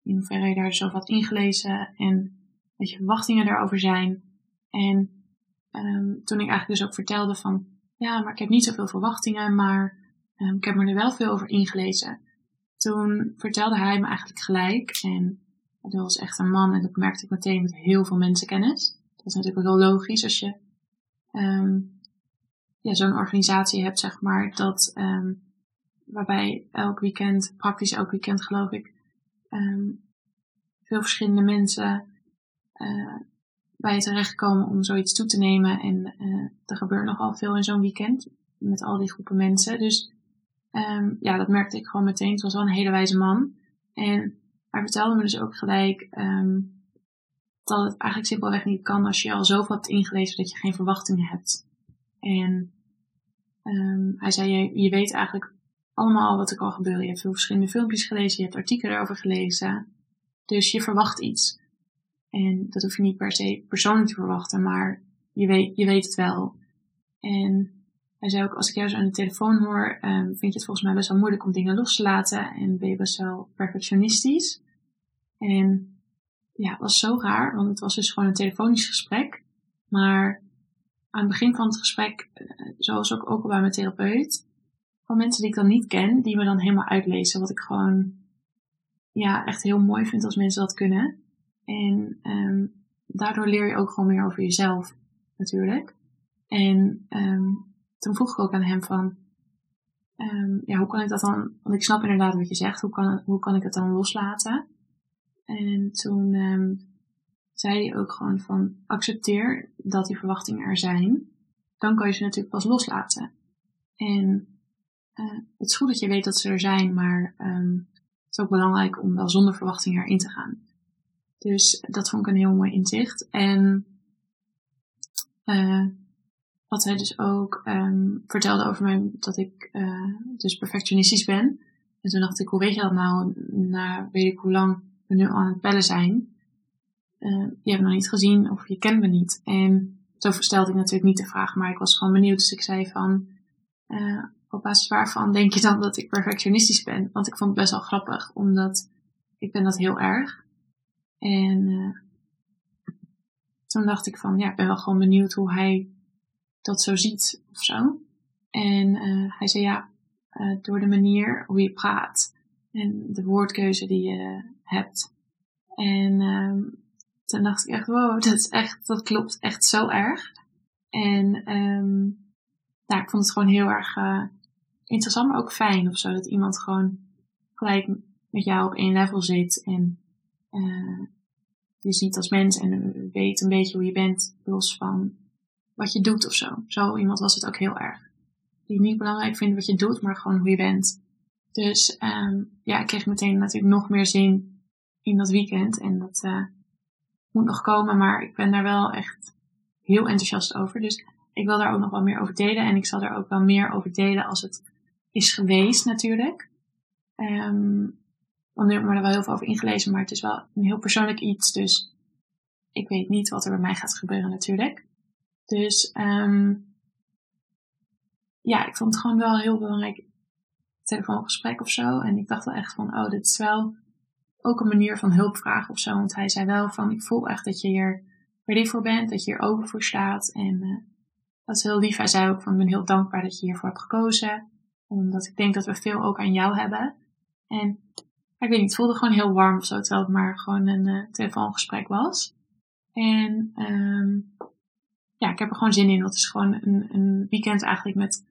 In hoeverre je daar zo wat ingelezen en wat je verwachtingen daarover zijn. En um, toen ik eigenlijk dus ook vertelde van, ja, maar ik heb niet zoveel verwachtingen, maar Um, ik heb me er wel veel over ingelezen. Toen vertelde hij me eigenlijk gelijk. En dat was echt een man en dat merkte ik meteen met heel veel mensenkennis. Dat is natuurlijk ook logisch als je um, ja, zo'n organisatie hebt, zeg maar, dat waarbij elk weekend, praktisch elk weekend geloof ik, um, veel verschillende mensen uh, bij je terechtkomen om zoiets toe te nemen. En uh, er gebeurt nogal veel in zo'n weekend met al die groepen mensen. Dus um, ja, dat merkte ik gewoon meteen. Het was wel een hele wijze man. En hij vertelde me dus ook gelijk um, dat het eigenlijk simpelweg niet kan als je al zoveel hebt ingelezen dat je geen verwachtingen hebt. En um, hij zei, je, je weet eigenlijk allemaal wat er kan gebeuren. Je hebt veel verschillende filmpjes gelezen, je hebt artikelen erover gelezen. Dus je verwacht iets. En dat hoef je niet per se persoonlijk te verwachten, maar je weet, je weet het wel. En hij zei ook, als ik jou zo aan de telefoon hoor, um, vind je het volgens mij best wel moeilijk om dingen los te laten en ben je best wel perfectionistisch. En ja, het was zo raar, want het was dus gewoon een telefonisch gesprek. Maar aan het begin van het gesprek, uh, zoals ook, ook al bij mijn therapeut, van mensen die ik dan niet ken, die me dan helemaal uitlezen. Wat ik gewoon, ja, echt heel mooi vind als mensen dat kunnen. En um, daardoor leer je ook gewoon meer over jezelf, natuurlijk. En um, toen vroeg ik ook aan hem van, um, ja, hoe kan ik dat dan, want ik snap inderdaad wat je zegt, hoe kan, hoe kan ik het dan loslaten? En toen zei hij ook gewoon van, accepteer dat die verwachtingen er zijn. Dan kan je ze natuurlijk pas loslaten. En uh, het is goed dat je weet dat ze er zijn, maar um, het is ook belangrijk om wel zonder verwachtingen erin te gaan. Dus dat vond ik een heel mooi inzicht. En uh, wat hij dus ook um, vertelde over mij, dat ik uh, dus perfectionistisch ben. En toen dacht ik, hoe weet je dat nou? Na weet ik hoe lang we nu aan het bellen zijn. Je hebt me nog niet gezien of je kent me niet. En zo stelde ik natuurlijk niet de vraag, maar ik was gewoon benieuwd. Dus ik zei van, uh, op basis waarvan denk je dan dat ik perfectionistisch ben? Want ik vond het best wel grappig, omdat ik ben dat heel erg. En uh, toen dacht ik van, ja, ik ben wel gewoon benieuwd hoe hij dat zo ziet of zo. En uh, hij zei, ja, door de manier hoe je praat en de woordkeuze die je hebt. En um, toen dacht ik echt, wow, <laughs> dat is echt, dat klopt echt zo erg. En um, ja, ik vond het gewoon heel erg uh, interessant, maar ook fijn of zo. Dat iemand gewoon gelijk met jou op één level zit en uh, je ziet als mens en weet een beetje hoe je bent, los van wat je doet of zo. Zo iemand was het ook heel erg. Die niet belangrijk vindt wat je doet, maar gewoon hoe je bent. Dus um, ja, ik kreeg meteen natuurlijk nog meer zin in dat weekend. En dat uh, moet nog komen, maar ik ben daar wel echt heel enthousiast over. Dus ik wil daar ook nog wel meer over delen. En ik zal daar ook wel meer over delen als het is geweest natuurlijk. Um, want nu heb ik me er wel heel veel over ingelezen, maar het is wel een heel persoonlijk iets. Dus ik weet niet wat er bij mij gaat gebeuren natuurlijk. Dus um, ja, ik vond het gewoon wel heel belangrijk telefoongesprek of zo. En ik dacht wel echt van, oh, dit is wel ook een manier van hulp vragen of zo. Want hij zei wel van, ik voel echt dat je hier ready voor bent, dat je hier open voor staat. En uh, dat is heel lief. Hij zei ook van, ik ben heel dankbaar dat je hiervoor hebt gekozen. Omdat ik denk dat we veel ook aan jou hebben. En ik weet niet, het voelde gewoon heel warm of zo, terwijl het maar gewoon een uh, telefoongesprek was. En um, ja, ik heb er gewoon zin in. Dat is gewoon een, een weekend eigenlijk met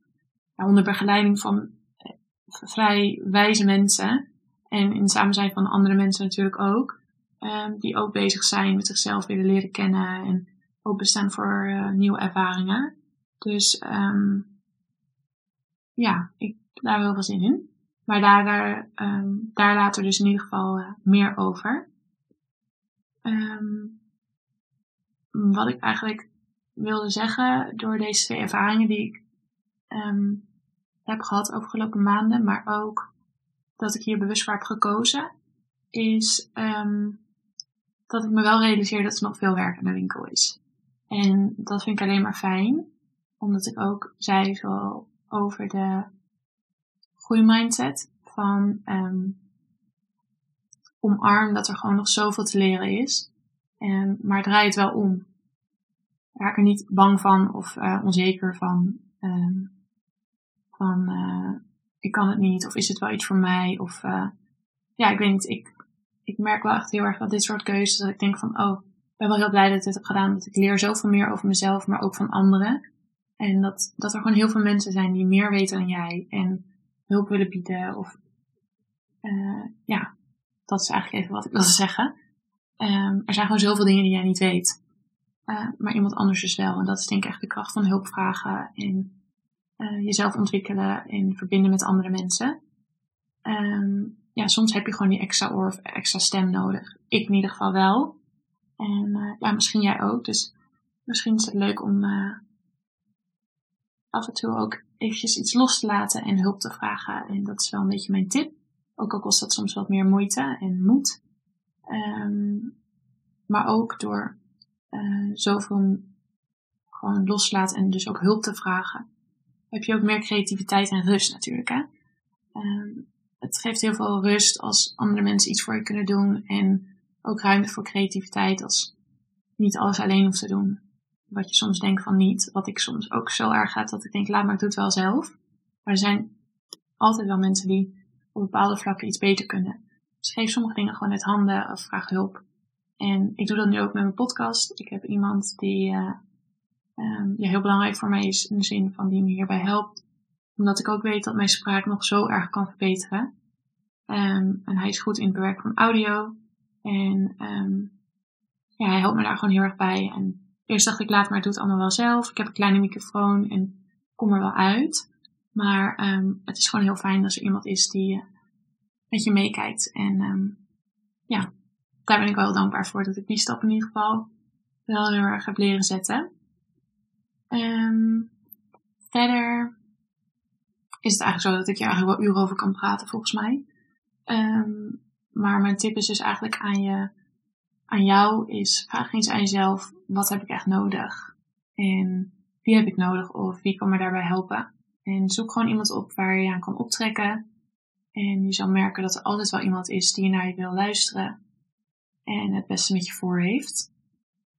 onder begeleiding van eh, vrij wijze mensen. En in samen zijn van andere mensen natuurlijk ook. Um, die ook bezig zijn met zichzelf willen leren kennen en openstaan voor uh, nieuwe ervaringen. Dus um, ja, ik daar wel veel zin in. Maar daar, daar, um, daar later dus in ieder geval uh, meer over. Um, wat ik eigenlijk wilde zeggen door deze twee ervaringen die ik um, heb gehad afgelopen maanden, maar ook dat ik hier bewust voor heb gekozen, is um, dat ik me wel realiseer dat er nog veel werk in de winkel is. En dat vind ik alleen maar fijn, omdat ik ook zei zo over de groeimindset van um, omarm dat er gewoon nog zoveel te leren is. En, maar draai het wel om raak er niet bang van of uh, onzeker van, um, van uh, ik kan het niet, of is het wel iets voor mij, of uh, ja, ik weet niet, ik, ik merk wel echt heel erg dat dit soort keuzes, dat ik denk van, oh, ik ben wel heel blij dat ik dit heb gedaan, dat ik leer zoveel meer over mezelf, maar ook van anderen. En dat, dat er gewoon heel veel mensen zijn die meer weten dan jij en hulp willen bieden, of uh, ja, dat is eigenlijk even wat ik wilde zeggen. Um, er zijn gewoon zoveel dingen die jij niet weet. Uh, maar iemand anders dus wel. En dat is denk ik echt de kracht van hulpvragen en uh, jezelf ontwikkelen en verbinden met andere mensen. Um, ja, soms heb je gewoon die extra oor of extra stem nodig. Ik in ieder geval wel. En ja, misschien jij ook. Dus misschien is het leuk om af en toe ook eventjes iets los te laten en hulp te vragen. En dat is wel een beetje mijn tip. Ook al kost dat soms wat meer moeite en moed. Um, maar ook door uh, zoveel gewoon loslaten en dus ook hulp te vragen, heb je ook meer creativiteit en rust natuurlijk. Hè? Um, het geeft heel veel rust als andere mensen iets voor je kunnen doen. En ook ruimte voor creativiteit als niet alles alleen hoeft te doen. Wat je soms denkt van niet. Wat ik soms ook zo erg gaat dat ik denk, laat maar, ik doe het wel zelf. Maar er zijn altijd wel mensen die op bepaalde vlakken iets beter kunnen. Dus geef sommige dingen gewoon uit handen of vraag hulp. En ik doe dat nu ook met mijn podcast. Ik heb iemand die um, ja, heel belangrijk voor mij is in de zin van die me hierbij helpt. Omdat ik ook weet dat mijn spraak nog zo erg kan verbeteren. Um, en hij is goed in het bewerken van audio. En um, ja, hij helpt me daar gewoon heel erg bij. En eerst dacht ik, laat maar, doe het allemaal wel zelf. Ik heb een kleine microfoon en kom er wel uit. Maar um, het is gewoon heel fijn als er iemand is die uh, met je meekijkt. En um, ja, daar ben ik wel dankbaar voor dat ik die stap in ieder geval wel heel erg heb leren zetten. Um, verder is het eigenlijk zo dat ik je eigenlijk wel uren over kan praten volgens mij. Maar mijn tip is dus eigenlijk aan, je, aan jou is vraag eens aan jezelf, wat heb ik echt nodig? En wie heb ik nodig of wie kan me daarbij helpen? En zoek gewoon iemand op waar je aan kan optrekken. En je zal merken dat er altijd wel iemand is die naar je wil luisteren. En het beste met je voor heeft.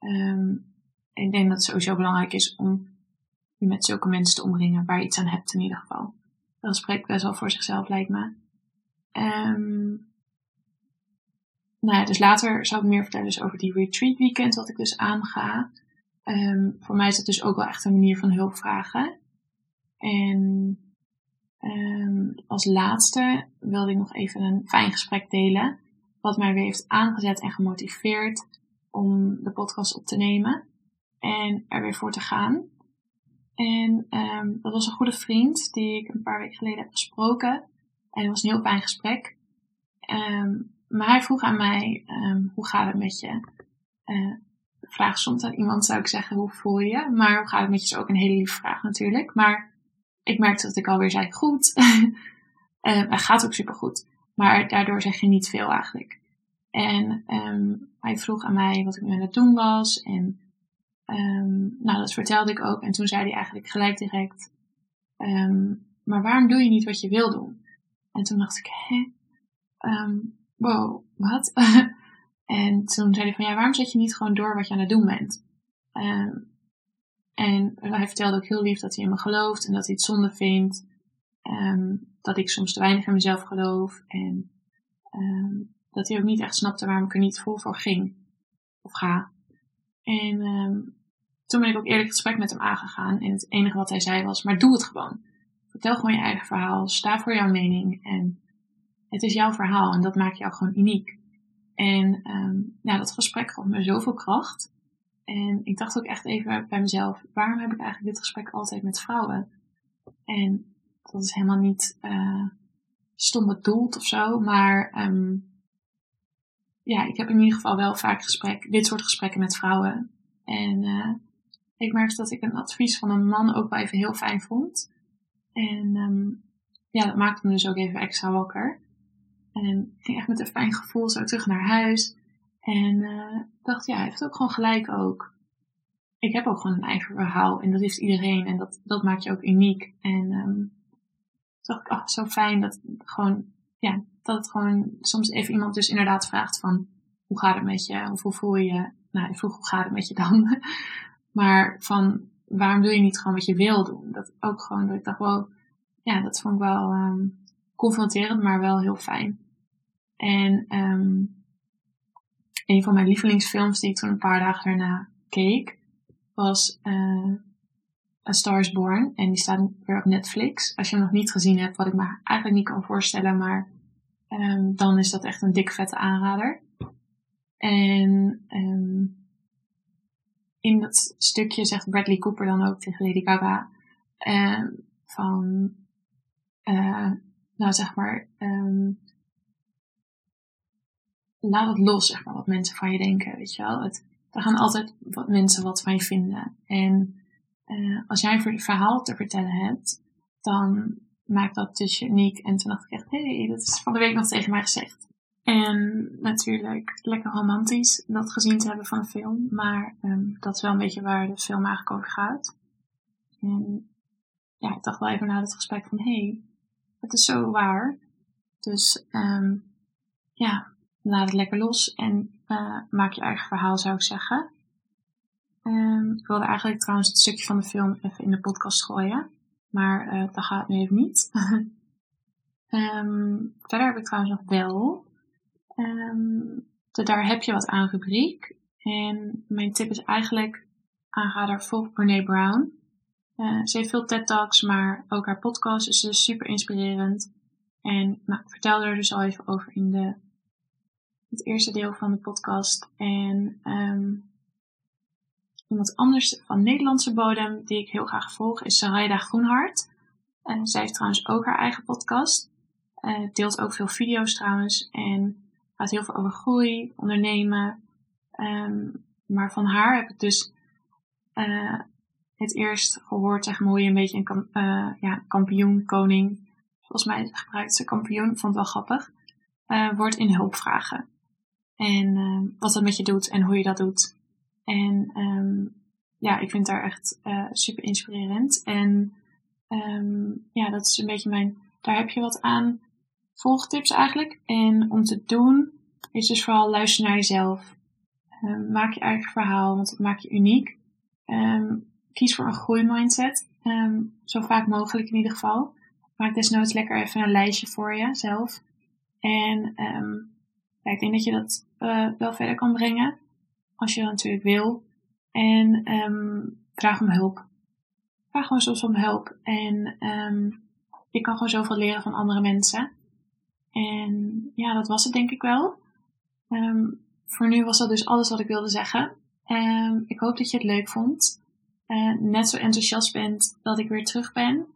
Um, ik denk dat het sowieso belangrijk is om je met zulke mensen te omringen waar je iets aan hebt in ieder geval. Dat spreekt best wel voor zichzelf, lijkt me. Um, nou ja, dus later zal ik meer vertellen dus over die retreat weekend wat ik dus aanga. Um, voor mij is dat dus ook wel echt een manier van hulp vragen. En um, als laatste wilde ik nog even een fijn gesprek delen. Wat mij weer heeft aangezet en gemotiveerd om de podcast op te nemen. En er weer voor te gaan. En um, dat was een goede vriend die ik een paar weken geleden heb gesproken. En het was een heel fijn gesprek. Um, maar hij vroeg aan mij, um, hoe gaat het met je? Uh, vraag soms aan iemand zou ik zeggen, hoe voel je? Maar hoe gaat het met je is ook een hele lieve vraag natuurlijk. Maar ik merkte dat ik alweer zei, goed. uh, <laughs> het gaat ook super goed. Maar daardoor zeg je niet veel eigenlijk. En um, hij vroeg aan mij wat ik aan het doen was. En um, nou, dat vertelde ik ook. En toen zei hij eigenlijk gelijk direct, maar waarom doe je niet wat je wil doen? En toen dacht ik, hè? Wow, wat? <laughs> en toen zei hij van, ja, waarom zet je niet gewoon door wat je aan het doen bent? Um, en hij vertelde ook heel lief dat hij in me gelooft en dat hij het zonde vindt. Um, dat ik soms te weinig in mezelf geloof. En um, dat hij ook niet echt snapte waarom ik er niet vol voor ging. Of ga. En toen ben ik ook eerlijk gesprek met hem aangegaan. En het enige wat hij zei was, maar doe het gewoon. Vertel gewoon je eigen verhaal. Sta voor jouw mening. En het is jouw verhaal en dat maakt jou gewoon uniek. En um, ja, dat gesprek gaf me zoveel kracht. En ik dacht ook echt even bij mezelf, waarom heb ik eigenlijk dit gesprek altijd met vrouwen? En dat is helemaal niet uh, stom bedoeld of zo, maar um, ja, ik heb in ieder geval wel vaak gesprek, dit soort gesprekken met vrouwen. En uh, ik merkte dat ik een advies van een man ook wel even heel fijn vond. En um, ja, dat maakte me dus ook even extra wakker. En ik ging echt met een fijn gevoel zo terug naar huis. En uh, dacht, ja, hij heeft ook gewoon gelijk ook. Ik heb ook gewoon een eigen verhaal en dat heeft iedereen en dat, dat maakt je ook uniek. En um, dacht ik, oh, zo fijn dat gewoon, ja, dat het gewoon soms even iemand dus inderdaad vraagt van, hoe gaat het met je? Of hoe voel je? Nou, ik vroeg, hoe gaat het met je dan? <laughs> maar van, waarom doe je niet gewoon wat je wil doen? Dat ook gewoon, dat ik dacht, wow, ja, dat vond ik wel ehm, confronterend, maar wel heel fijn. En um, een van mijn lievelingsfilms die ik toen een paar dagen daarna keek, was uh, A Star is Born. En die staat weer op Netflix. Als je hem nog niet gezien hebt, wat ik me eigenlijk niet kan voorstellen, maar um, dan is dat echt een dik vette aanrader. En um, in dat stukje zegt Bradley Cooper dan ook tegen Lady Gaga van, uh, nou zeg maar, um, laat het los, zeg maar, wat mensen van je denken, weet je wel. Het, er gaan altijd wat mensen wat van je vinden. En uh, als jij een verhaal te vertellen hebt, dan maakt dat dus uniek. En toen dacht ik echt, hé, hey, dat is van de week nog tegen mij gezegd. En natuurlijk lekker romantisch dat gezien te hebben van een film. Maar um, dat is wel een beetje waar de film eigenlijk over gaat. En ja, ik dacht wel even na het gesprek van, hé, hey, het is zo waar. Dus um, ja, laat het lekker los en uh, maak je eigen verhaal, zou ik zeggen. Um, ik wilde eigenlijk trouwens het stukje van de film even in de podcast gooien. Maar uh, dat gaat nu even niet. um, <laughs> verder heb ik trouwens nog wel. Um, de Daar heb je wat aan rubriek. En mijn tip is eigenlijk aanrader volg Brene Brown. Uh, ze heeft veel TED Talks, maar ook haar podcast is dus super inspirerend. En nou, er dus al even over in de het eerste deel van de podcast. En um, iemand anders van Nederlandse bodem die ik heel graag volg is Sarayda Groenhart. En zij heeft trouwens ook haar eigen podcast. Uh, deelt ook veel video's trouwens. En gaat heel veel over groei, ondernemen. Um, maar van haar heb ik dus uh, het eerst gehoord, zeg maar, een beetje een uh, ja, kampioen, koning, volgens mij gebruikt ze kampioen, vond het wel grappig, uh, wordt in hulpvragen. En uh, wat dat met je doet en hoe je dat doet. En um, ja, ik vind daar echt uh, super inspirerend. En um, ja, dat is een beetje mijn, daar heb je wat aan volgtips eigenlijk. En om te doen is dus vooral luisteren naar jezelf. Um, maak je eigen verhaal, want dat maakt je uniek. Um, kies voor een groeimindset. Um, zo vaak mogelijk in ieder geval. Maak desnoods lekker even een lijstje voor jezelf. En um, ik denk dat je dat uh, wel verder kan brengen. Als je dat natuurlijk wil. En um, vraag om hulp. Vraag gewoon soms om hulp. En um, je kan gewoon zoveel leren van andere mensen. En ja, dat was het denk ik wel. Um, voor nu was dat dus alles wat ik wilde zeggen. Um, ik hoop dat je het leuk vond. Uh, net zo enthousiast bent dat ik weer terug ben.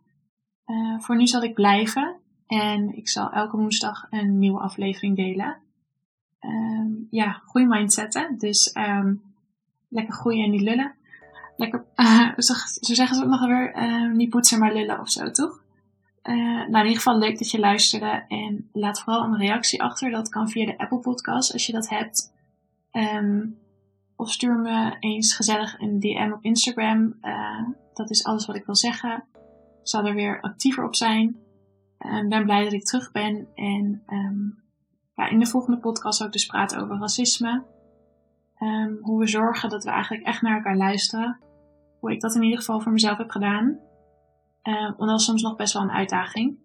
Uh, voor nu zal ik blijven. En ik zal elke woensdag een nieuwe aflevering delen um, ja, goede mindsetten. Dus um, lekker groeien en niet lullen. Lekker, <laughs> uh, zo, zeggen ze het nog weer, uh, niet poetsen maar lullen of zo, toch? Uh, nou, in ieder geval leuk dat je luisterde. En laat vooral een reactie achter. Dat kan via de Apple Podcast als je dat hebt. Um, of stuur me eens gezellig een DM op Instagram. Uh, dat is alles wat ik wil zeggen. Ik zal er weer actiever op zijn. Ik ben blij dat ik terug ben. En um, ja, in de volgende podcast ook dus praten over racisme. Um, hoe we zorgen dat we eigenlijk echt naar elkaar luisteren. Hoe ik dat in ieder geval voor mezelf heb gedaan. Um, want dat is soms nog best wel een uitdaging.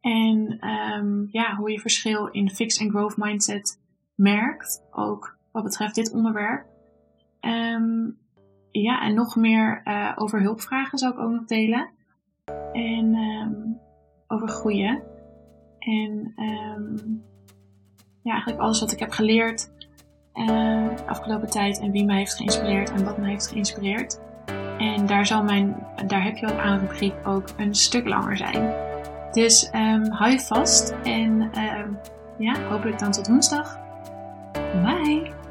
En um, ja, hoe je verschil in fix and growth mindset merkt. Ook wat betreft dit onderwerp. Ja, en nog meer uh, over hulpvragen zou ik ook nog delen. En over groeien. En ja, eigenlijk alles wat ik heb geleerd uh, afgelopen tijd en wie mij heeft geïnspireerd en wat mij heeft geïnspireerd. En daar zal mijn, daar heb je wat aan ook een stuk langer zijn. Dus um, hou je vast en um, ja, hopelijk dan tot woensdag. Bye!